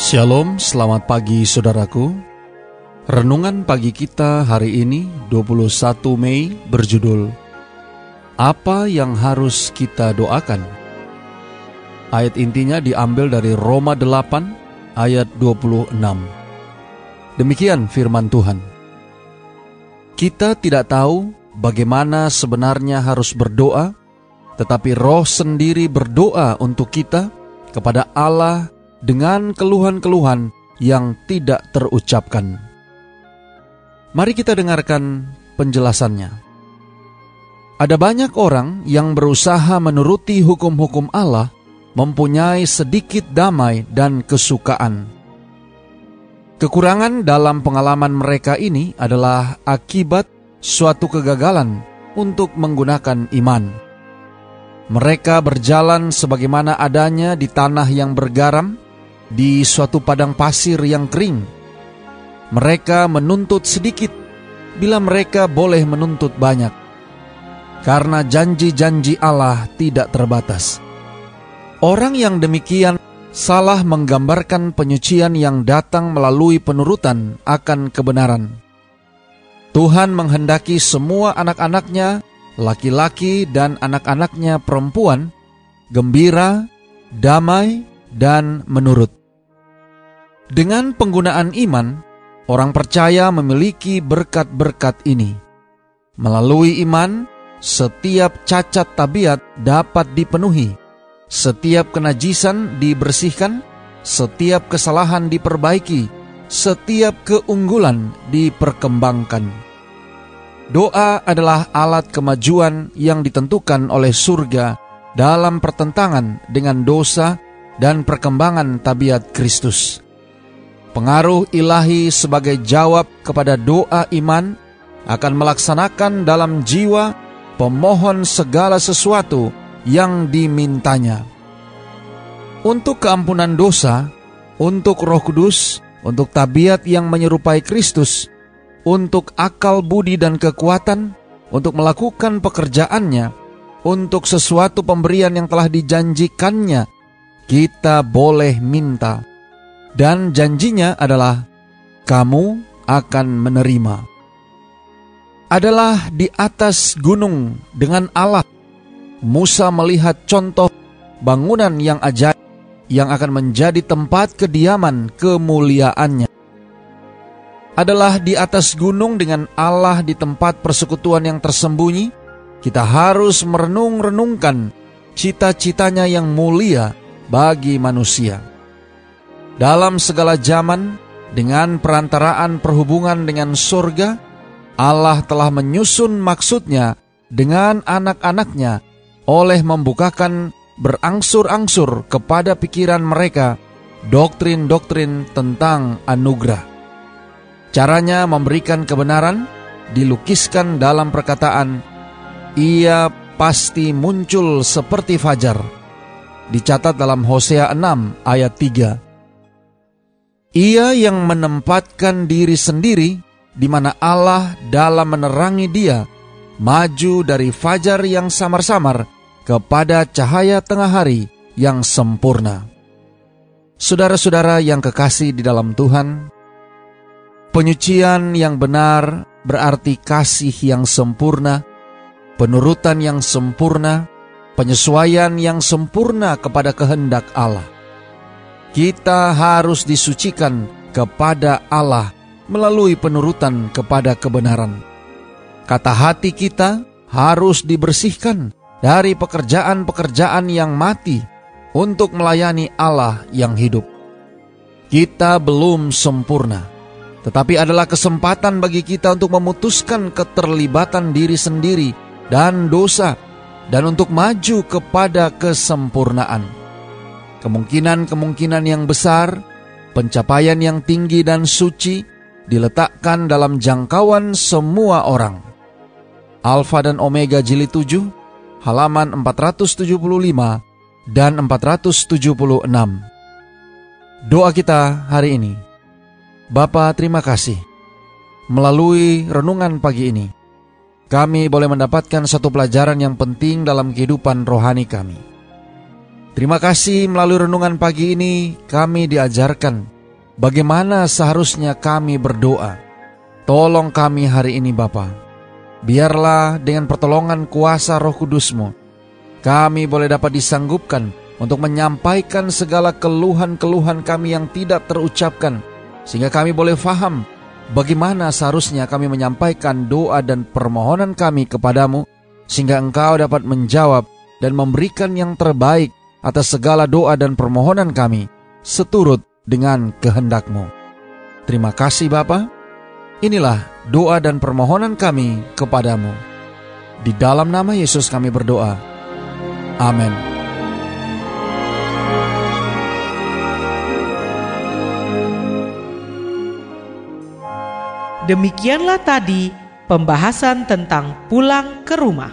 Shalom, selamat pagi saudaraku. Renungan pagi kita hari ini 21 Mei berjudul Apa yang harus kita doakan? Ayat intinya diambil dari Roma 8 ayat 26. Demikian firman Tuhan. Kita tidak tahu bagaimana sebenarnya harus berdoa, tetapi Roh sendiri berdoa untuk kita kepada Allah dengan keluhan-keluhan yang tidak terucapkan. Mari kita dengarkan penjelasannya. Ada banyak orang yang berusaha menuruti hukum-hukum Allah, mempunyai sedikit damai dan kesukaan. Kekurangan dalam pengalaman mereka ini adalah akibat suatu kegagalan untuk menggunakan iman. Mereka berjalan sebagaimana adanya di tanah yang bergaram, di suatu padang pasir yang kering. Mereka menuntut sedikit bila mereka boleh menuntut banyak, karena janji-janji Allah tidak terbatas. Orang yang demikian salah menggambarkan penyucian yang datang melalui penurutan akan kebenaran. Tuhan menghendaki semua anak-anaknya, laki-laki dan anak-anaknya perempuan, gembira, damai, dan menurut. Dengan penggunaan iman, orang percaya memiliki berkat-berkat ini. Melalui iman, setiap cacat tabiat dapat dipenuhi, setiap kenajisan dibersihkan, setiap kesalahan diperbaiki, setiap keunggulan diperkembangkan. Doa adalah alat kemajuan yang ditentukan oleh surga dalam pertentangan dengan dosa dan perkembangan tabiat Kristus. Pengaruh ilahi sebagai jawab kepada doa iman akan melaksanakan dalam jiwa pemohon segala sesuatu yang dimintanya. Untuk keampunan dosa, untuk roh kudus, untuk tabiat yang menyerupai Kristus, untuk akal budi dan kekuatan, untuk melakukan pekerjaannya, untuk sesuatu pemberian yang telah dijanjikannya, kita boleh minta dan janjinya adalah kamu akan menerima. Adalah di atas gunung dengan Allah. Musa melihat contoh bangunan yang ajaib yang akan menjadi tempat kediaman kemuliaannya. Adalah di atas gunung dengan Allah di tempat persekutuan yang tersembunyi, kita harus merenung-renungkan cita-citanya yang mulia bagi manusia dalam segala zaman dengan perantaraan perhubungan dengan surga, Allah telah menyusun maksudnya dengan anak-anaknya oleh membukakan berangsur-angsur kepada pikiran mereka doktrin-doktrin tentang anugerah. Caranya memberikan kebenaran dilukiskan dalam perkataan, ia pasti muncul seperti fajar. Dicatat dalam Hosea 6 ayat 3. Ia yang menempatkan diri sendiri di mana Allah dalam menerangi dia maju dari fajar yang samar-samar kepada cahaya tengah hari yang sempurna. Saudara-saudara yang kekasih di dalam Tuhan, penyucian yang benar berarti kasih yang sempurna, penurutan yang sempurna, penyesuaian yang sempurna kepada kehendak Allah. Kita harus disucikan kepada Allah melalui penurutan kepada kebenaran. Kata hati kita harus dibersihkan dari pekerjaan-pekerjaan yang mati untuk melayani Allah yang hidup. Kita belum sempurna, tetapi adalah kesempatan bagi kita untuk memutuskan keterlibatan diri sendiri dan dosa, dan untuk maju kepada kesempurnaan. Kemungkinan-kemungkinan yang besar pencapaian yang tinggi dan suci diletakkan dalam jangkauan semua orang. Alfa dan Omega jilid 7, halaman 475 dan 476. Doa kita hari ini. Bapa, terima kasih. Melalui renungan pagi ini, kami boleh mendapatkan satu pelajaran yang penting dalam kehidupan rohani kami. Terima kasih melalui renungan pagi ini kami diajarkan bagaimana seharusnya kami berdoa. Tolong kami hari ini Bapa. Biarlah dengan pertolongan kuasa roh kudusmu, kami boleh dapat disanggupkan untuk menyampaikan segala keluhan-keluhan kami yang tidak terucapkan, sehingga kami boleh faham bagaimana seharusnya kami menyampaikan doa dan permohonan kami kepadamu, sehingga engkau dapat menjawab dan memberikan yang terbaik atas segala doa dan permohonan kami, seturut dengan kehendakmu. Terima kasih Bapa. Inilah doa dan permohonan kami kepadamu. Di dalam nama Yesus kami berdoa. Amin. Demikianlah tadi pembahasan tentang pulang ke rumah.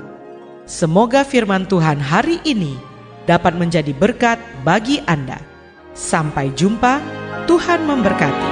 Semoga firman Tuhan hari ini dapat menjadi berkat bagi Anda. Sampai jumpa, Tuhan memberkati.